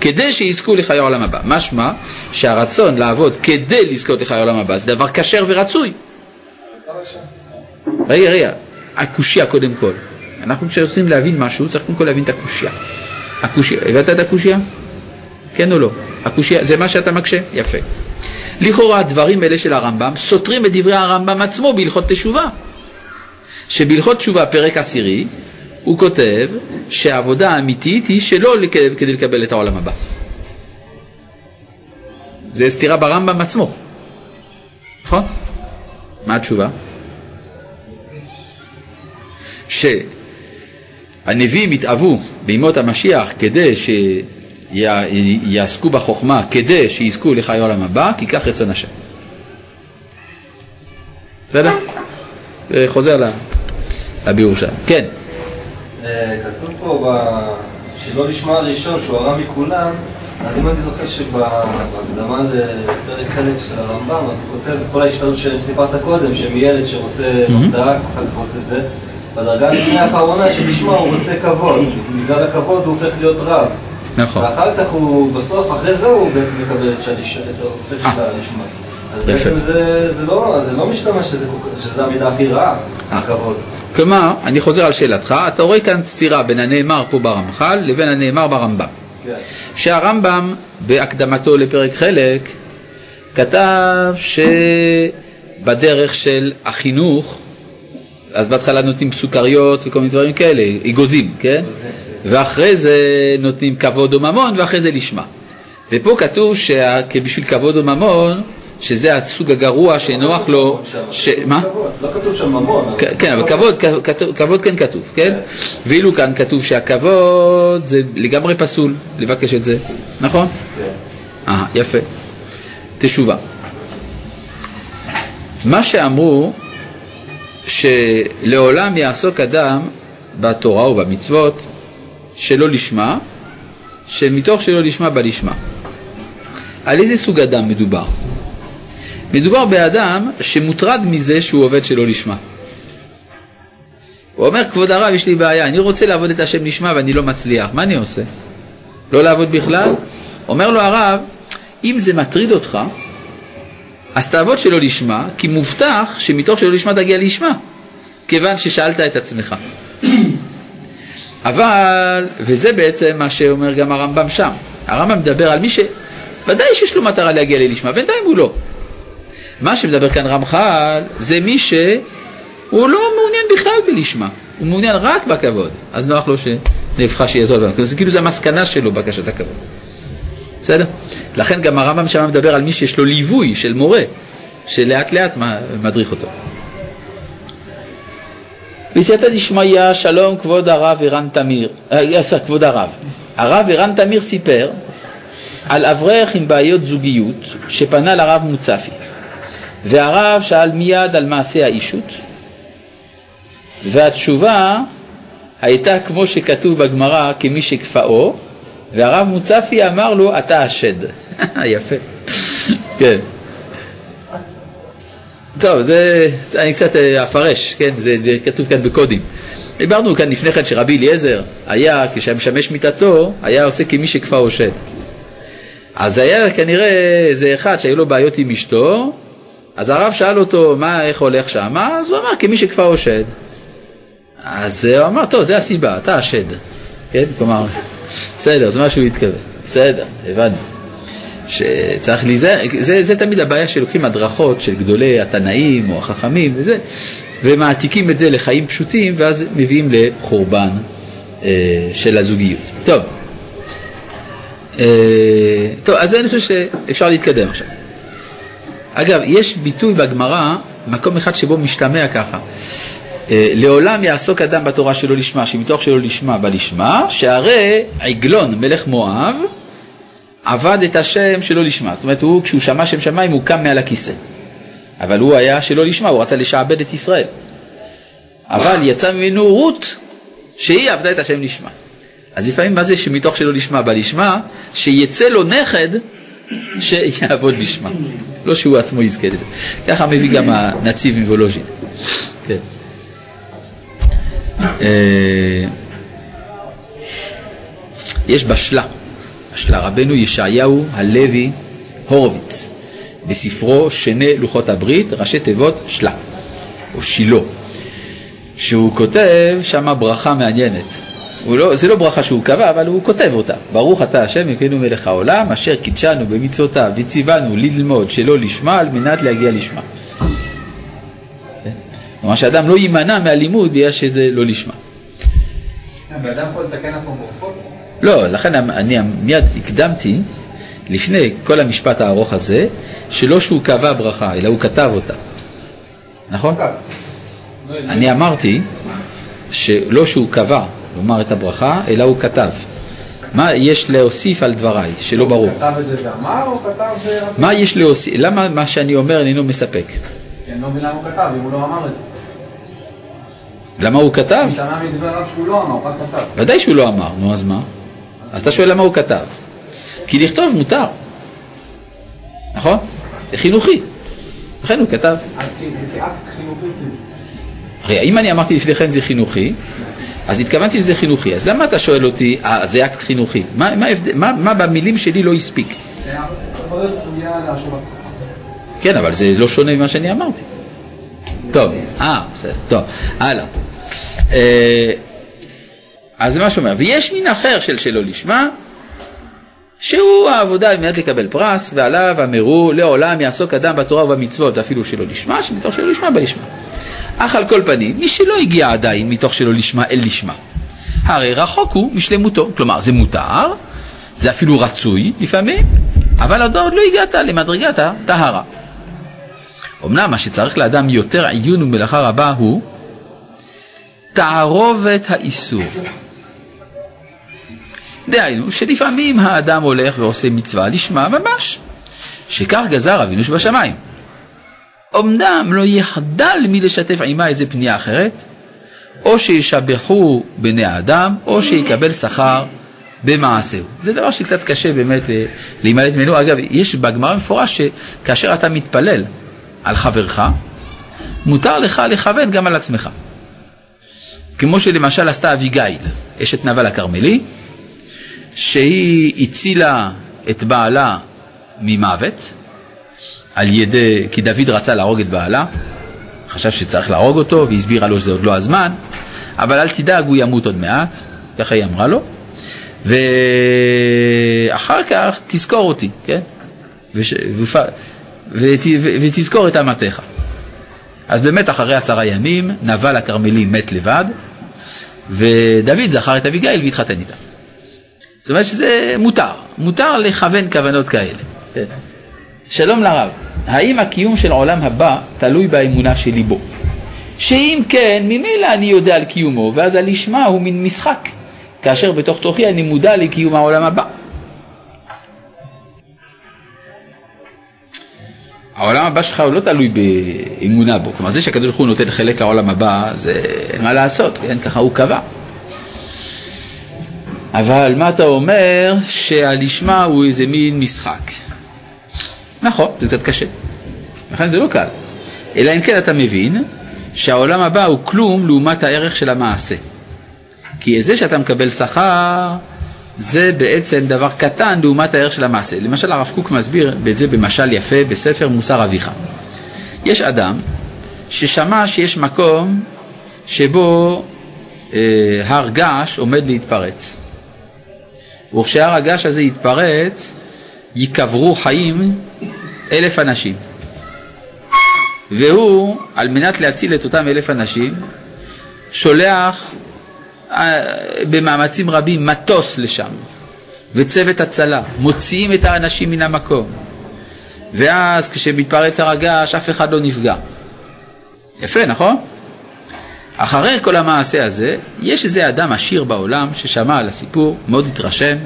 כדי שיזכו לחיי העולם הבא. משמע שהרצון לעבוד כדי לזכות לחיי העולם הבא זה דבר כשר ורצוי. רגע, רגע, הקושייה קודם כל. אנחנו כשרוצים להבין משהו צריך קודם כל להבין את הקושייה. הקושייה, הבנת את הקושייה? כן או לא? הקושייה, זה מה שאתה מקשה? יפה. לכאורה הדברים האלה של הרמב"ם סותרים את דברי הרמב"ם עצמו בהלכות תשובה. שבהלכות תשובה פרק עשירי הוא כותב שהעבודה האמיתית היא שלא כדי לקבל את העולם הבא. זה סתירה ברמב"ם עצמו, נכון? מה התשובה? שהנביאים יתאוו בימות המשיח כדי שיעסקו בחוכמה, כדי שיזכו לחיי העולם הבא, כי כך רצון השם. בסדר? חוזר לביאור שלנו. כן. אה, כתוב פה שלא נשמע הראשון שהוא הרע מכולם, אז אם אני זוכר שבהקדמה לפרק חלק של הרמב"ם, אז הוא כותב את כל ההשתנות שסיפרת קודם, שמילד שרוצה כך רוצה זה, בדרגה לפני האחרונה שלשמה הוא רוצה כבוד, בגלל הכבוד הוא הופך להיות רב. נכון. ואחר כך הוא, בסוף, אחרי זה הוא בעצם מקבל את האופק של הלשמה. אז. בעצם זה, זה, לא, זה לא משתמע שזה, שזה המידה הכי רעה, אה. הכבוד. כלומר, אני חוזר על שאלתך, אתה רואה כאן סתירה בין הנאמר פה ברמח"ל לבין הנאמר ברמב"ם. כן. שהרמב"ם בהקדמתו לפרק חלק כתב שבדרך של החינוך, אז בהתחלה נותנים סוכריות וכל מיני דברים כאלה, אגוזים, כן? ואחרי זה נותנים כבוד או ממון ואחרי זה לשמה. ופה כתוב שבשביל כבוד או ממון, שזה הסוג הגרוע שנוח לו, ש... מה? לא כתוב שם ממון. כן, אבל כבוד, כבוד כן כתוב, כן? ואילו כאן כתוב שהכבוד זה לגמרי פסול לבקש את זה, נכון? כן. אה, יפה. תשובה. מה שאמרו שלעולם יעסוק אדם בתורה או במצוות שלא לשמה, שמתוך שלא לשמה בא לשמה. על איזה סוג אדם מדובר? מדובר באדם שמוטרד מזה שהוא עובד שלא לשמה. הוא אומר, כבוד הרב, יש לי בעיה, אני רוצה לעבוד את השם לשמה ואני לא מצליח, מה אני עושה? לא לעבוד בכלל? אומר לו הרב, אם זה מטריד אותך, אז תעבוד שלא לשמה, כי מובטח שמתוך שלא לשמה תגיע לשמה, כיוון ששאלת את עצמך. <clears throat> אבל, וזה בעצם מה שאומר גם הרמב"ם שם, הרמב"ם מדבר על מי ש... ודאי שיש לו מטרה להגיע ללשמה, בינתיים הוא לא. מה שמדבר כאן רמח"ל זה מי שהוא לא מעוניין בכלל בלשמה, הוא מעוניין רק בכבוד, אז נוח לו שנהפכה שיהיה טוב, זה כאילו זה המסקנה שלו בקשת הכבוד. בסדר? לכן גם הרמב"ם שם מדבר על מי שיש לו ליווי של מורה, שלאט לאט מדריך אותו. בסייעתא דשמיא, שלום כבוד הרב ערן תמיר, אה, כבוד הרב. הרב ערן תמיר סיפר על אברך עם בעיות זוגיות שפנה לרב מוצפי והרב שאל מיד על מעשה האישות והתשובה הייתה כמו שכתוב בגמרא כמי שכפאו והרב מוצפי אמר לו אתה השד. <laughs> יפה. כן. טוב, זה, אני קצת אה, אפרש, כן, זה, כתוב כאן בקודים. דיברנו כאן לפני כן שרבי אליעזר היה, כשהיה משמש מיתתו, היה עושה כמי שכפאו שד. אז היה כנראה איזה אחד שהיו לו בעיות עם אשתו, אז הרב שאל אותו, מה, איך הולך שם? אז הוא אמר, כמי שכפאו שד. אז הוא אמר, טוב, זה הסיבה, אתה השד. כן? כלומר, בסדר, זה מה שהוא התכוון. בסדר, הבנו. שצריך להיזהר, זה, זה תמיד הבעיה שלוקחים הדרכות של גדולי התנאים או החכמים וזה, ומעתיקים את זה לחיים פשוטים, ואז מביאים לחורבן אה, של הזוגיות. טוב. אה, טוב, אז אני חושב שאפשר להתקדם עכשיו. אגב, יש ביטוי בגמרא, מקום אחד שבו משתמע ככה. אה, לעולם יעסוק אדם בתורה שלא לשמה, שמתוך שלא לשמה בא לשמה, שהרי עגלון מלך מואב עבד את השם שלא לשמה. זאת אומרת, הוא, כשהוא שמע שם שמיים, הוא קם מעל הכיסא. אבל הוא היה שלא לשמה, הוא רצה לשעבד את ישראל. אבל יצא ממנו רות, שהיא עבדה את השם לשמה. אז לפעמים מה זה שמתוך שלא לשמה בא לשמה? שיצא לו נכד שיעבוד לשמה. לא שהוא עצמו יזכה לזה. ככה מביא גם הנציב מוולוז'ין. כן. אה, יש בשלה, בשלה רבנו ישעיהו הלוי הורוביץ, בספרו שני לוחות הברית, ראשי תיבות שלה, או שילה, שהוא כותב שמה ברכה מעניינת. לא, זה לא ברכה שהוא קבע, אבל הוא כותב אותה. ברוך אתה השם אלוקינו מלך העולם, אשר קידשנו במצוותיו וציוונו ללמוד שלא לשמה על מנת להגיע לשמה. כן? כלומר שאדם לא יימנע מהלימוד בגלל שזה לא לשמה. ואדם יכול לתקן עצמו ברכות? לא, לכן אני מיד הקדמתי, לפני כל המשפט הארוך הזה, שלא שהוא קבע ברכה, אלא הוא כתב אותה. נכון? אני אמרתי שלא שהוא קבע לומר את הברכה, אלא הוא כתב. מה יש להוסיף על דבריי, שלא ברור? כתב את זה ואמר, או כתב... ו- מה יש להוסיף, למה מה שאני אומר איננו מספק? כי אני לא מבין למה הוא כתב, אם הוא לא אמר את זה. למה הוא כתב? משתמע מדבריו שהוא לא אמר, הוא רק כתב. ודאי שהוא לא אמר, נו אז מה? אז אתה שואל למה הוא כתב. כי לכתוב מותר, נכון? זה חינוכי, לכן הוא כתב. אז זה כאקט חינוכי כאילו. הרי אם אני אמרתי לפני כן זה חינוכי, אז התכוונתי שזה חינוכי, אז למה אתה שואל אותי, אה, זה אקט חינוכי? מה, מה, ההבדל- מה, מה במילים שלי לא הספיק? כן, אבל זה לא שונה ממה שאני אמרתי. טוב, אה, בסדר, טוב, הלאה. אה, אז זה מה שאומר, ויש מין אחר של שלא לשמה, שהוא העבודה על מנת לקבל פרס, ועליו אמרו לעולם יעסוק אדם בתורה ובמצוות, אפילו שלא לשמה, שמתוך שלא לשמה בלשמה. אך על כל פנים, מי שלא הגיע עדיין מתוך שלא לשמה אל לשמה, הרי רחוק הוא משלמותו. כלומר, זה מותר, זה אפילו רצוי לפעמים, אבל עוד לא הגעת למדרגת הטהרה. אמנם מה שצריך לאדם יותר עיון ומלאכה רבה הוא תערובת האיסור. דהיינו, שלפעמים האדם הולך ועושה מצווה לשמה ממש, שכך גזר אבינו שבשמיים. אמנם לא יחדל מלשתף עימה איזה פנייה אחרת, או שישבחו בני האדם, או שיקבל שכר במעשהו. זה דבר שקצת קשה באמת אה, להימלט ממנו. אגב, יש בגמרא מפורש שכאשר אתה מתפלל על חברך, מותר לך לכוון גם על עצמך. כמו שלמשל עשתה אביגיל, אשת נבל הכרמלי, שהיא הצילה את בעלה ממוות, על ידי, כי דוד רצה להרוג את בעלה, חשב שצריך להרוג אותו, והסבירה לו שזה עוד לא הזמן, אבל אל תדאג, הוא ימות עוד מעט, ככה היא אמרה לו, ואחר כך תזכור אותי, כן? וש... ותזכור את אמתיך. אז באמת אחרי עשרה ימים נבל הכרמלי מת לבד, ודוד זכר את אביגיל והתחתן איתה. זאת אומרת שזה מותר, מותר לכוון כוונות כאלה. כן. שלום לרב, האם הקיום של העולם הבא תלוי באמונה שלי בו? שאם כן, ממילא אני יודע על קיומו, ואז הלשמה הוא מין משחק, כאשר בתוך תוכי אני מודע לקיום העולם הבא. העולם הבא שלך הוא לא תלוי באמונה בו, כלומר זה שהקדוש ברוך הוא נותן חלק לעולם הבא, זה אין מה לעשות, כן? ככה הוא קבע. אבל מה אתה אומר שהלשמה הוא איזה מין משחק. נכון, זה קצת קשה. לכן זה לא קל. אלא אם כן אתה מבין שהעולם הבא הוא כלום לעומת הערך של המעשה. כי זה שאתה מקבל שכר זה בעצם דבר קטן לעומת הערך של המעשה. למשל הרב קוק מסביר את זה במשל יפה בספר מוסר אביך. יש אדם ששמע שיש מקום שבו אה, הר געש עומד להתפרץ. וכשהר הגעש הזה יתפרץ, ייקברו חיים אלף אנשים. והוא, על מנת להציל את אותם אלף אנשים, שולח במאמצים רבים מטוס לשם, וצוות הצלה, מוציאים את האנשים מן המקום. ואז כשמתפרץ הר הגעש אף אחד לא נפגע. יפה, נכון? אחרי כל המעשה הזה, יש איזה אדם עשיר בעולם ששמע על הסיפור, מאוד התרשם,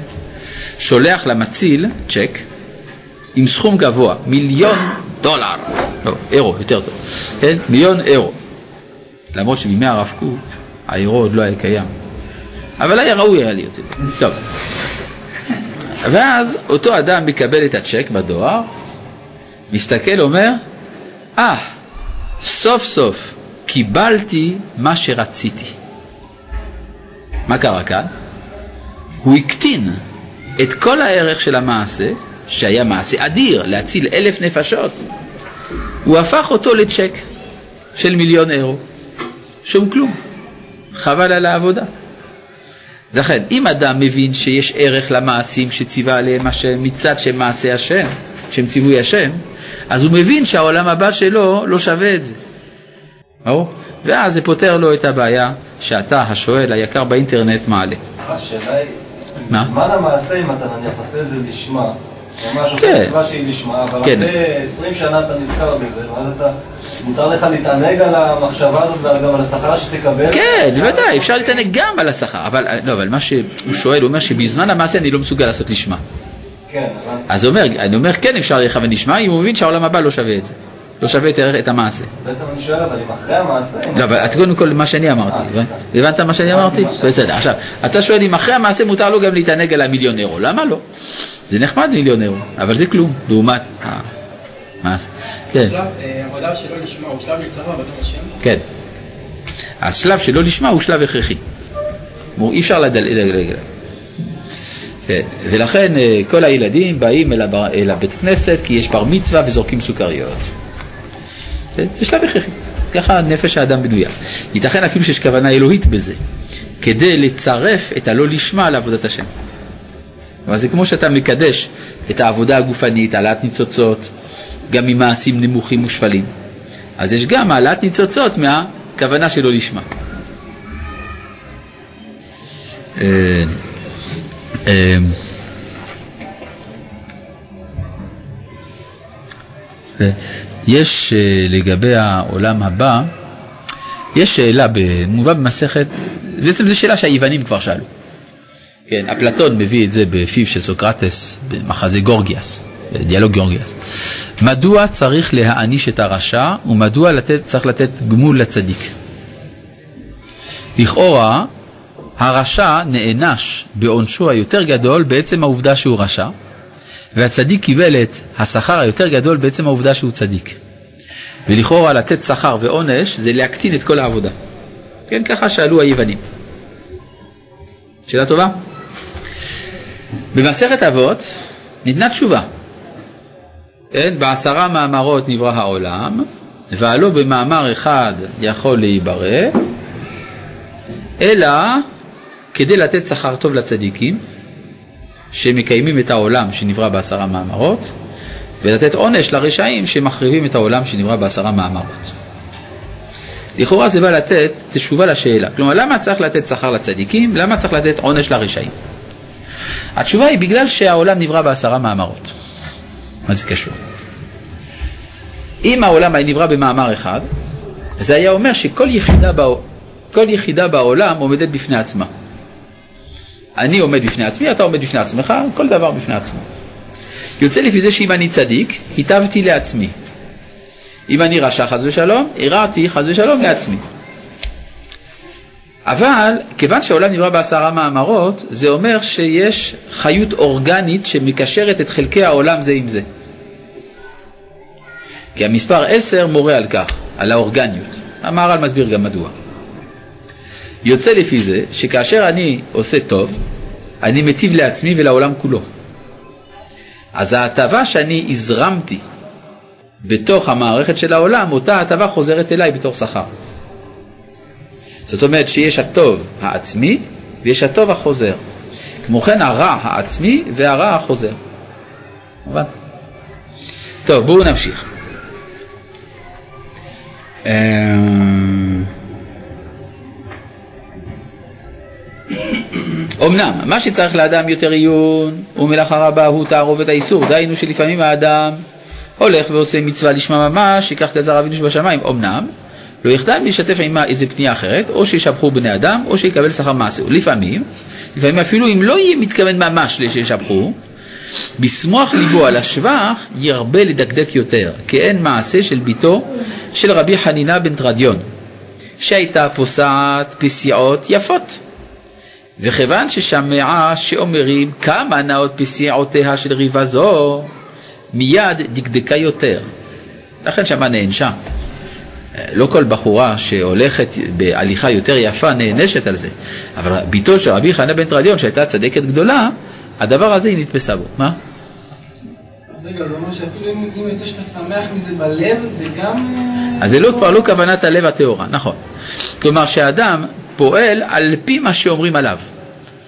שולח למציל צ'ק עם סכום גבוה, מיליון דולר, לא, אירו, יותר טוב, כן? מיליון אירו. למרות שבימי הרב קוק האירו עוד לא היה קיים, אבל היה ראוי היה להיות. טוב. ואז אותו אדם מקבל את הצ'ק בדואר, מסתכל, אומר, אה, ah, סוף סוף קיבלתי מה שרציתי. מה קרה כאן? הוא הקטין את כל הערך של המעשה, שהיה מעשה אדיר, להציל אלף נפשות, הוא הפך אותו לצ'ק של מיליון אירו. שום כלום. חבל על העבודה. לכן, אם אדם מבין שיש ערך למעשים שציווה עליהם השם מצד שהם מעשה השם, שהם ציווי השם, אז הוא מבין שהעולם הבא שלו לא שווה את זה. ברור? ואז זה פותר לו את הבעיה שאתה, השואל היקר באינטרנט, מעלה. השאלה היא, בזמן המעשה, אם אתה נניח עושה את זה לשמה, ממש כן. מצווה שהיא לשמה, אבל כן. אחרי 20 שנה אתה נזכר בזה, ואז אתה... מותר לך להתענג על המחשבה הזאת וגם על השכר שתקבל? כן, בוודאי, אפשר להתענג גם על השכר, אבל, לא, אבל מה שהוא שואל, הוא אומר שבזמן המעשה אני לא מסוגל לעשות לשמה. כן, אבל... אז אומר, אני אומר, כן אפשר לכוון לשמה, אם הוא מבין שהעולם הבא לא שווה את זה. לא שווה את, את המעשה. בעצם אני שואל, אבל אם אחרי המעשה... לא, אבל קודם כל מה שאני אמרתי, אה, הבנת מה שאני אמרתי? בסדר, עכשיו, אתה שואל אם אחרי המעשה מותר לו גם להתענג על המיליון אירו, למה לא? זה נחמד מיליון אירו, אבל זה כלום, לעומת המעשה. כן. השלב, אה, עבודה שלא לשמה הוא שלב מצווה עבודת השם? כן. השלב שלא לשמה הוא שלב הכרחי. אי אפשר לדלג. כן. ולכן אה, כל הילדים באים אל הבית כנסת כי יש בר מצווה וזורקים סוכריות. כן? זה שלב הכרחי, ככה נפש האדם בנויה. ייתכן אפילו שיש כוונה אלוהית בזה, כדי לצרף את הלא לשמה לעבודת השם. אבל זה כמו שאתה מקדש את העבודה הגופנית, העלאת ניצוצות, גם ממעשים נמוכים ושפלים. אז יש גם העלאת ניצוצות מהכוונה שלא לשמה. אה, אה, יש אה, לגבי העולם הבא, יש שאלה מובא במסכת, בעצם זו שאלה שהיוונים כבר שאלו. כן, אפלטון מביא את זה בפיו של סוקרטס, במחזה גורגיאס, בדיאלוג גורגיאס. מדוע צריך להעניש את הרשע ומדוע לתת, צריך לתת גמול לצדיק? לכאורה, הרשע נענש בעונשו היותר גדול בעצם העובדה שהוא רשע, והצדיק קיבל את השכר היותר גדול בעצם העובדה שהוא צדיק. ולכאורה לתת שכר ועונש זה להקטין את כל העבודה. כן, ככה שאלו היוונים. שאלה טובה. במסכת אבות ניתנה תשובה. כן, בעשרה מאמרות נברא העולם, והלא במאמר אחד יכול להיברא, אלא כדי לתת שכר טוב לצדיקים, שמקיימים את העולם שנברא בעשרה מאמרות, ולתת עונש לרשעים שמחריבים את העולם שנברא בעשרה מאמרות. לכאורה זה בא לתת תשובה לשאלה. כלומר, למה צריך לתת שכר לצדיקים? למה צריך לתת עונש לרשעים? התשובה היא בגלל שהעולם נברא בעשרה מאמרות. מה זה קשור? אם העולם היה נברא במאמר אחד, זה היה אומר שכל יחידה, בא... יחידה בעולם עומדת בפני עצמה. אני עומד בפני עצמי, אתה עומד בפני עצמך, כל דבר בפני עצמו. יוצא לפי זה שאם אני צדיק, היטבתי לעצמי. אם אני רשע חס ושלום, הרעתי חס ושלום לעצמי. אבל כיוון שהעולם נברא בעשרה מאמרות, זה אומר שיש חיות אורגנית שמקשרת את חלקי העולם זה עם זה. כי המספר עשר מורה על כך, על האורגניות. המהר"ל מסביר גם מדוע. יוצא לפי זה שכאשר אני עושה טוב, אני מטיב לעצמי ולעולם כולו. אז ההטבה שאני הזרמתי בתוך המערכת של העולם, אותה הטבה חוזרת אליי בתור שכר. זאת אומרת שיש הטוב העצמי ויש הטוב החוזר. כמו כן הרע העצמי והרע החוזר. מובן? טוב, בואו נמשיך. אמ, אמנם, מה שצריך לאדם יותר עיון ומלאכה רבה הוא תערובת האיסור, דהיינו שלפעמים האדם הולך ועושה מצווה לשמה ממש, ייקח גזר אבינו שבשמיים, אמנם, לא יחדל להשתתף עמה איזה פנייה אחרת, או שישבחו בני אדם, או שיקבל שכר מעשה. לפעמים, לפעמים אפילו אם לא יהיה מתכוון ממש לשישבחו, בשמוח ליבו על השבח ירבה לדקדק יותר, כי אין מעשה של ביתו של רבי חנינה בן טרדיון, שהייתה פוסעת פסיעות יפות. וכיוון ששמעה שאומרים כמה נאות פסיעותיה של ריבה זו, מיד דקדקה יותר. לכן שמה נענשה. לא כל בחורה שהולכת בהליכה יותר יפה נענשת על זה, אבל בתו של רבי חנה בן טרדיון שהייתה צדקת גדולה, הדבר הזה היא נתפסה בו. מה? אז רגע, זה אומר שאפילו אם יוצא שאתה שמח מזה בלב, זה גם... אה, אז זה לא, כבר לא כוונת הלב הטהורה, נכון. כלומר שהאדם פועל על פי מה שאומרים עליו.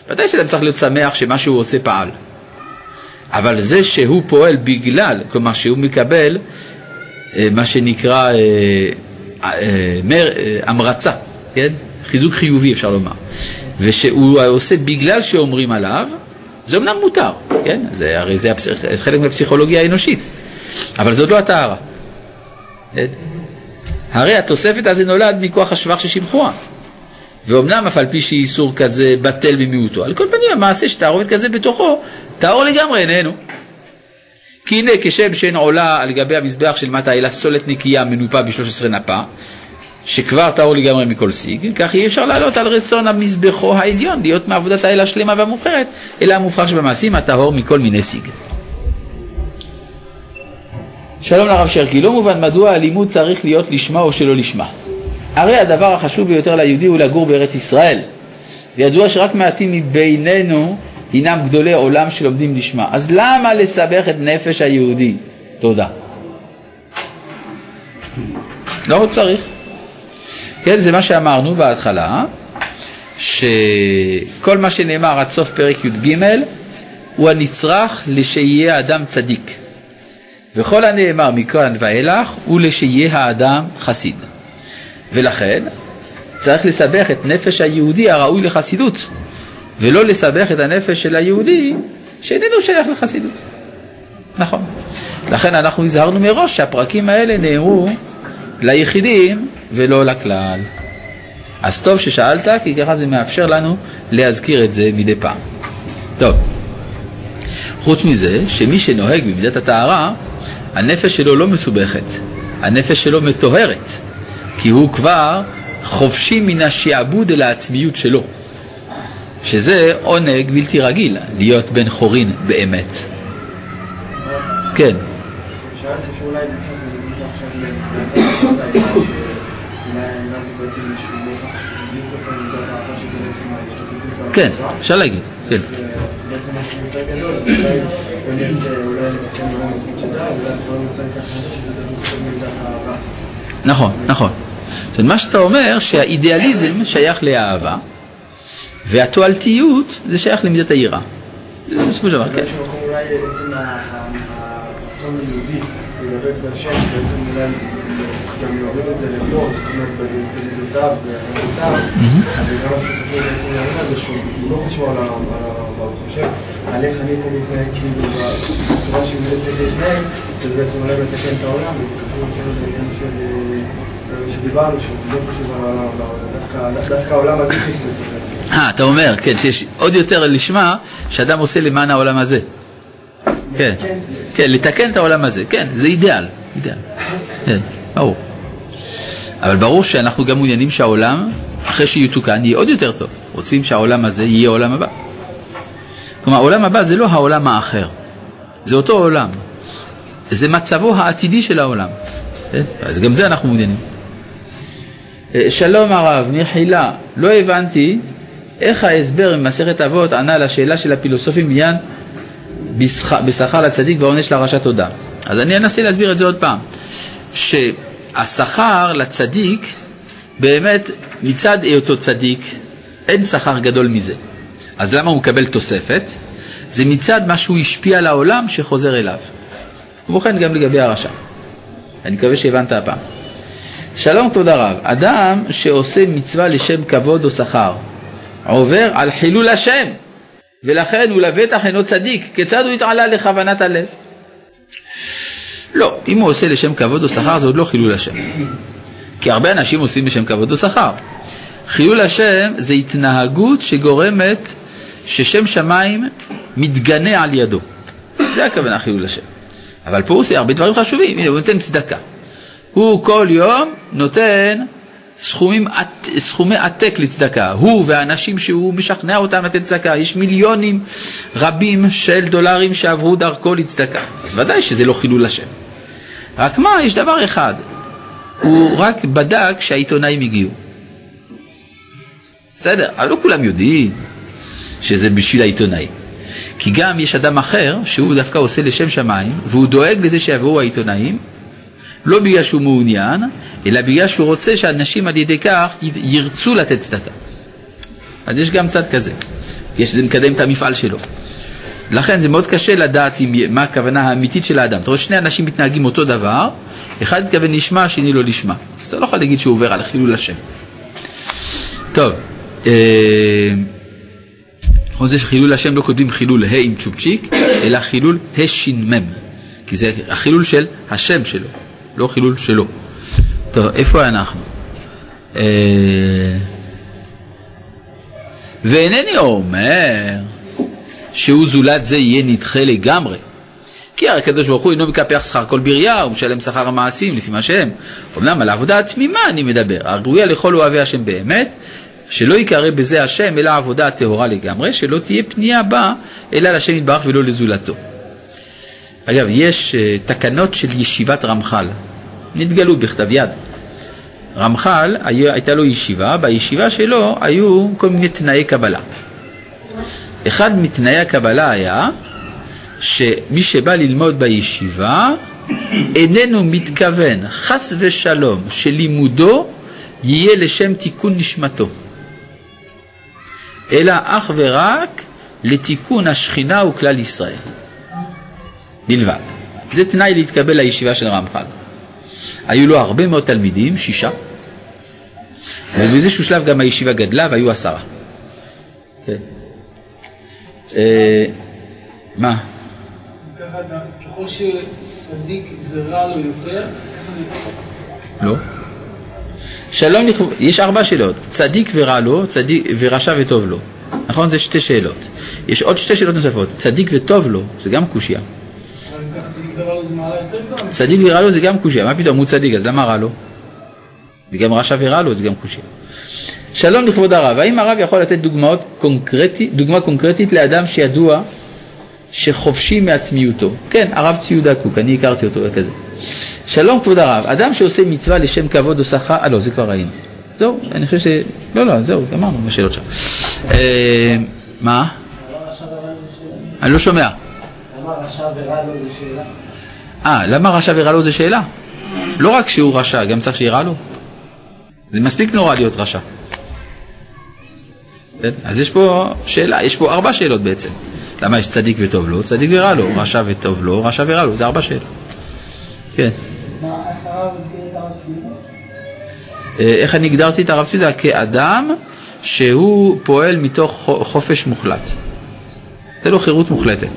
ודאי שאדם צריך להיות שמח שמה שהוא עושה פעל. אבל זה שהוא פועל בגלל, כלומר שהוא מקבל אה, מה שנקרא המרצה, כן? חיזוק חיובי אפשר לומר, ושהוא עושה בגלל שאומרים עליו, זה אמנם מותר, כן? זה, הרי זה הפסיכ... חלק מהפסיכולוגיה האנושית, אבל זאת לא הטהרה. כן? הרי התוספת הזה נולד מכוח השבח ששימחוה. ואומנם אף על פי שאיסור כזה בטל במיעוטו, על כל פנים המעשה שתערובת כזה בתוכו, טהור לגמרי איננו. כי הנה כשם שאין עולה על גבי המזבח של מטה אלא סולת נקייה מנופה ב-13 נפה, שכבר טהור לגמרי מכל סיג, כך אי אפשר לעלות על רצון המזבחו העליון להיות מעבודת האל השלמה והמובחרת, אלא המובחר שבמעשים הטהור מכל מיני סיג. שלום לרב שרקי, לא מובן מדוע הלימוד צריך להיות לשמה או שלא לשמה. הרי הדבר החשוב ביותר ליהודי הוא לגור בארץ ישראל, וידוע שרק מעטים מבינינו הינם גדולי עולם שלומדים לשמה. אז למה לסבך את נפש היהודי? תודה. לא צריך. כן, זה מה שאמרנו בהתחלה, שכל מה שנאמר עד סוף פרק י"ג הוא הנצרך לשיהיה האדם צדיק. וכל הנאמר מכאן ואילך הוא לשיהיה האדם חסיד. ולכן צריך לסבך את נפש היהודי הראוי לחסידות, ולא לסבך את הנפש של היהודי שאיננו שייך לחסידות. נכון. לכן אנחנו הזהרנו מראש שהפרקים האלה נאמרו ליחידים ולא לכלל. אז טוב ששאלת, כי ככה זה מאפשר לנו להזכיר את זה מדי פעם. טוב, חוץ מזה, שמי שנוהג במידת הטהרה, הנפש שלו לא מסובכת, הנפש שלו מטוהרת, כי הוא כבר חופשי מן השעבוד אל העצמיות שלו, שזה עונג בלתי רגיל, להיות בן חורין באמת. כן. כן, אפשר להגיד, כן. נכון, נכון. זאת אומרת, מה שאתה אומר שהאידיאליזם שייך לאהבה והתועלתיות זה שייך למידת היראה. בסופו של דבר, כן. על לא איך אני פה מתנהג כאילו בצורה שהוא באמת צריך להתנהג, וזה בעצם אולי לתקן את העולם, וזה קשור יותר לעניין של... אה, שדיברנו, שהוא לא חושב על העולם, דווקא- העולם הזה צריך להיות. אה, אתה אומר, כן, שיש עוד יותר לשמה שאדם עושה למען העולם הזה. כן, כן, לתקן את העולם הזה, כן, זה אידיאל, אידיאל. כן, ברור. אבל ברור שאנחנו גם מעוניינים שהעולם, אחרי שיתוקן, יהיה עוד יותר טוב. רוצים שהעולם הזה יהיה העולם הבא. כלומר, העולם הבא זה לא העולם האחר, זה אותו עולם. זה מצבו העתידי של העולם. כן? אז גם זה אנחנו מעוניינים. אה, שלום הרב, מחילה, לא הבנתי איך ההסבר ממסכת אבות ענה לשאלה של הפילוסופים בעניין בשכ- בשכר לצדיק והעונש לרשע תודה. אז אני אנסה להסביר את זה עוד פעם. שהשכר לצדיק, באמת מצד היותו צדיק, אין שכר גדול מזה. אז למה הוא מקבל תוספת? זה מצד מה שהוא השפיע על העולם שחוזר אליו. כמו כן גם לגבי הרשע. אני מקווה שהבנת הפעם. שלום כבוד הרב, אדם שעושה מצווה לשם כבוד או שכר עובר על חילול השם. ולכן הוא לבטח אינו צדיק, כיצד הוא התעלה לכוונת הלב? לא, אם הוא עושה לשם כבוד או שכר זה עוד לא חילול השם. כי הרבה אנשים עושים לשם כבוד או שכר. חילול השם זה התנהגות שגורמת ששם שמיים מתגנה על ידו. זה הכוונה חילול השם. אבל פה הוא עושה הרבה דברים חשובים, הנה הוא נותן צדקה. הוא כל יום נותן סכומים, סכומי עתק לצדקה. הוא והאנשים שהוא משכנע אותם לתת צדקה. יש מיליונים רבים של דולרים שעברו דרכו לצדקה. אז ודאי שזה לא חילול השם. רק מה, יש דבר אחד. הוא רק בדק שהעיתונאים הגיעו. בסדר, אבל לא כולם יודעים שזה בשביל העיתונאים. כי גם יש אדם אחר שהוא דווקא עושה לשם שמיים, והוא דואג לזה שיבואו העיתונאים, לא בגלל שהוא מעוניין, אלא בגלל שהוא רוצה שאנשים על ידי כך ירצו לתת צדקה. אז יש גם צד כזה, כי שזה מקדם את המפעל שלו. לכן זה מאוד קשה לדעת אם, מה הכוונה האמיתית של האדם. אתה רואה שני אנשים מתנהגים אותו דבר, אחד מתכוון לשמה, השני לא לשמה. אז אתה לא יכול להגיד שהוא עובר על חילול השם. טוב, אה, חוץ מזה שחילול השם לא כותבים חילול ה' עם צ'ופצ'יק, אלא חילול הש"מ, כי זה החילול של השם שלו, לא חילול שלו. טוב, איפה אנחנו? אה, ואינני אומר שהוא זולת זה יהיה נדחה לגמרי. כי הרי הקדוש ברוך הוא אינו מקפח שכר כל בריה, הוא משלם שכר המעשים לפי מה שהם. אמנם על העבודה התמימה אני מדבר, הראויה לכל אוהבי השם באמת, שלא ייקרא בזה השם אלא העבודה הטהורה לגמרי, שלא תהיה פנייה בה אלא לשם יתברך ולא לזולתו. אגב, יש uh, תקנות של ישיבת רמח"ל, נתגלו בכתב יד. רמח"ל, הייתה לו ישיבה, בישיבה שלו היו כל מיני תנאי קבלה. אחד מתנאי הקבלה היה שמי שבא ללמוד בישיבה איננו מתכוון חס ושלום שלימודו יהיה לשם תיקון נשמתו, אלא אך ורק לתיקון השכינה וכלל ישראל. בלבד. זה תנאי להתקבל לישיבה של רמח"ל. היו לו הרבה מאוד תלמידים, שישה, ובאיזשהו שלב גם הישיבה גדלה והיו עשרה. כן. אה, מה? ככל שצדיק ורע לו יותר. לא. שלום לכבוד, יש ארבע שאלות, צדיק ורע לו, צדיק ורשע וטוב לו. נכון? זה שתי שאלות. יש עוד שתי שאלות נוספות, צדיק וטוב לו, זה גם קושייה. אבל אם ככה צדיק ורע לו זה מעלה יותר גדולה. צדיק ורע לו זה גם קושייה, מה פתאום הוא צדיק, אז למה רע לו? וגם רשע ורע לו זה גם קושייה. שלום לכבוד הרב, האם הרב יכול לתת דוגמאות קונקרטי, דוגמה קונקרטית לאדם שידוע שחופשי מעצמיותו? כן, הרב ציודה קוק, אני הכרתי אותו כזה. שלום כבוד הרב, אדם שעושה מצווה לשם כבוד או שכר, אה לא, זה כבר ראינו. זהו, אני חושב ש... לא, לא, זהו, גמרנו בשאלות שם. אה, מה? אני לא שומע. למה רשע ורע לו זה שאלה? אה, למה רשע ורע לו זה שאלה? לא רק שהוא רשע, גם צריך שיהיה רע לו. זה מספיק נורא להיות רשע. כן? אז יש פה שאלה, יש פה ארבע שאלות בעצם. למה יש צדיק וטוב לו, צדיק ורע לו, רשע וטוב לו, רשע ורע לו, זה ארבע שאלות. כן. אה, איך אני הגדרתי את הרב ציודה? כאדם שהוא פועל מתוך חו- חופש מוחלט. תן לו חירות מוחלטת.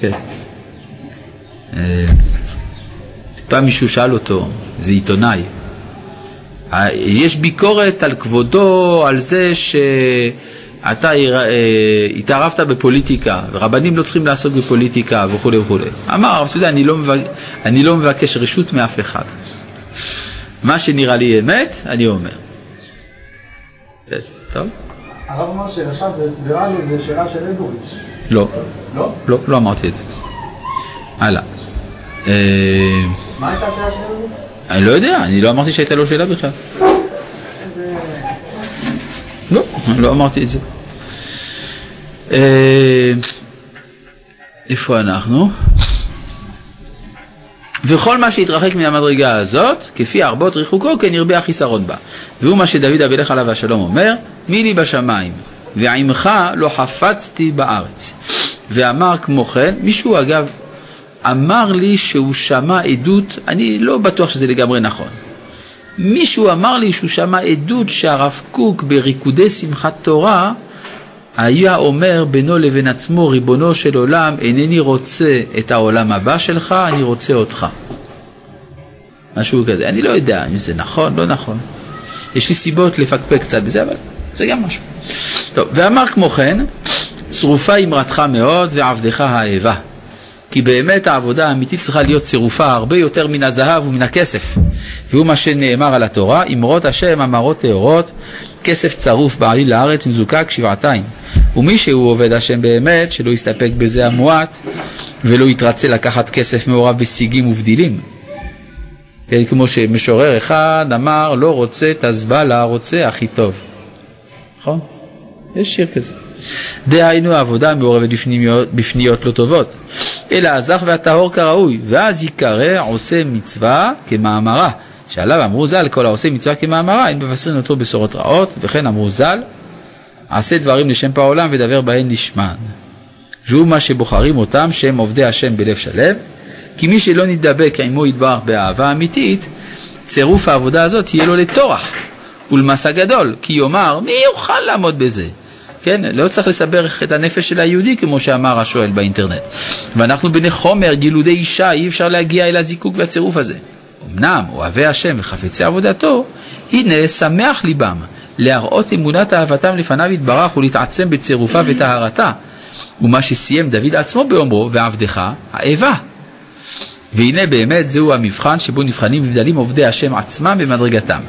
כן. אה, פעם מישהו שאל אותו, זה עיתונאי, אה, יש ביקורת על כבודו, על זה שאתה אה, התערבת בפוליטיקה, ורבנים לא צריכים לעסוק בפוליטיקה וכולי וכולי. אמר הרב ציודה, אני, לא מבק... אני לא מבקש רשות מאף אחד. מה שנראה לי אמת, אני אומר. טוב? הרב אמר ורע לו זה שאלה של אגוביץ'. לא, לא? לא, לא אמרתי את זה. הלאה. אה, הייתה השאלה של אגוביץ'? אני לא יודע, אני לא אמרתי שהייתה לו שאלה בכלל. לא, לא אמרתי את זה. אה, איפה אנחנו? וכל מה שהתרחק מן המדרגה הזאת, כפי ארבות ריחוקו, כן ירבה החיסרון בה. והוא מה שדוד המלך עליו השלום אומר, מי לי בשמיים, ועמך לא חפצתי בארץ. ואמר כמו כן, מישהו אגב אמר לי שהוא שמע עדות, אני לא בטוח שזה לגמרי נכון. מישהו אמר לי שהוא שמע עדות שהרב קוק בריקודי שמחת תורה היה אומר בינו לבין עצמו, ריבונו של עולם, אינני רוצה את העולם הבא שלך, אני רוצה אותך. משהו כזה. אני לא יודע אם זה נכון, לא נכון. יש לי סיבות לפקפק קצת בזה, אבל זה גם משהו. טוב, ואמר כמו כן, צרופה אמרתך מאוד ועבדך האהבה. כי באמת העבודה האמיתית צריכה להיות צירופה הרבה יותר מן הזהב ומן הכסף. והוא מה שנאמר על התורה, אמרות השם אמרות טהורות, כסף צרוף בעליל לארץ מזוקק שבעתיים. ומי שהוא עובד השם באמת, שלא יסתפק בזה המועט, ולא יתרצה לקחת כסף מעורב בשיגים ובדילים. כן, כמו שמשורר אחד אמר, לא רוצה תזבלה, רוצה הכי טוב. נכון? יש שיר כזה. דהיינו העבודה המעורבת בפניות, בפניות לא טובות, אלא הזך והטהור כראוי, ואז ייקרא עושה מצווה כמאמרה, שעליו אמרו ז"ל, כל העושה מצווה כמאמרה, אין מבשרין אותו בשורות רעות, וכן אמרו ז"ל, עשה דברים לשם פעולם ודבר בהן לשמן. והוא מה שבוחרים אותם, שהם עובדי השם בלב שלם, כי מי שלא נדבק עמו יתברך באהבה אמיתית, צירוף העבודה הזאת יהיה לו לטורח ולמסע גדול, כי יאמר, מי יוכל לעמוד בזה? כן, לא צריך לסבך את הנפש של היהודי כמו שאמר השואל באינטרנט. ואנחנו בני חומר, גילודי אישה, אי אפשר להגיע אל הזיקוק והצירוף הזה. אמנם אוהבי השם וחפצי עבודתו, הנה שמח ליבם להראות אמונת אהבתם לפניו יתברך ולהתעצם בצירופה וטהרתה. ומה שסיים דוד עצמו באומרו, ועבדך האיבה. והנה באמת זהו המבחן שבו נבחנים מבדלים עובדי השם עצמם במדרגתם.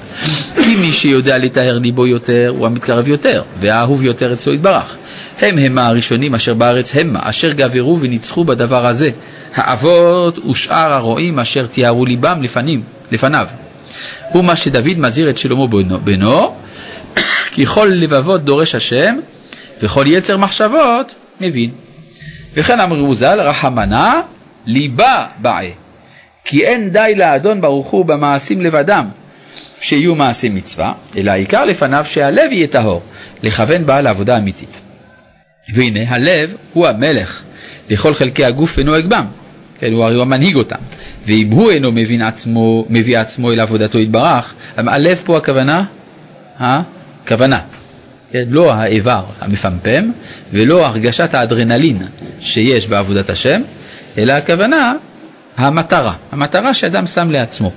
כי מי שיודע לטהר ליבו יותר הוא המתקרב יותר, והאהוב יותר אצלו יתברך. הם המה הראשונים אשר בארץ המה, אשר גברו וניצחו בדבר הזה. האבות ושאר הרועים אשר תיארו ליבם לפנים, לפניו. הוא מה שדוד מזהיר את שלמה בנו, בנו כי כל לבבות דורש השם, וכל יצר מחשבות מבין. וכן אמרו ז"ל, רחמנה ליבה בעה. כי אין די לאדון ברוך הוא במעשים לבדם, שיהיו מעשי מצווה, אלא העיקר לפניו שהלב יהיה טהור, לכוון בעל לעבודה אמיתית. והנה הלב הוא המלך לכל חלקי הגוף ונוהג בם, כן, הוא הרי הוא המנהיג אותם, ואם הוא אינו מבין עצמו, מביא עצמו אל עבודתו יתברך, הלב פה הכוונה? הכוונה, כן, לא האיבר המפמפם ולא הרגשת האדרנלין שיש בעבודת השם, אלא הכוונה המטרה, המטרה שאדם שם לעצמו,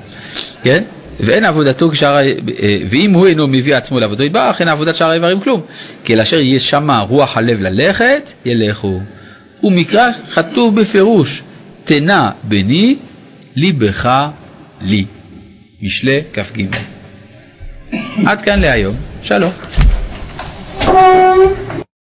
כן? ואין עבודתו כשאר, אה, ואם הוא אינו מביא עצמו לעבודתו יתברך, אין עבודת שאר האיברים כלום. כי לאשר יהיה שמה רוח הלב ללכת, ילכו. ומקרא כתוב בפירוש, תנה בני, ליבך לי. משלי כ"ג. עד כאן להיום, שלום.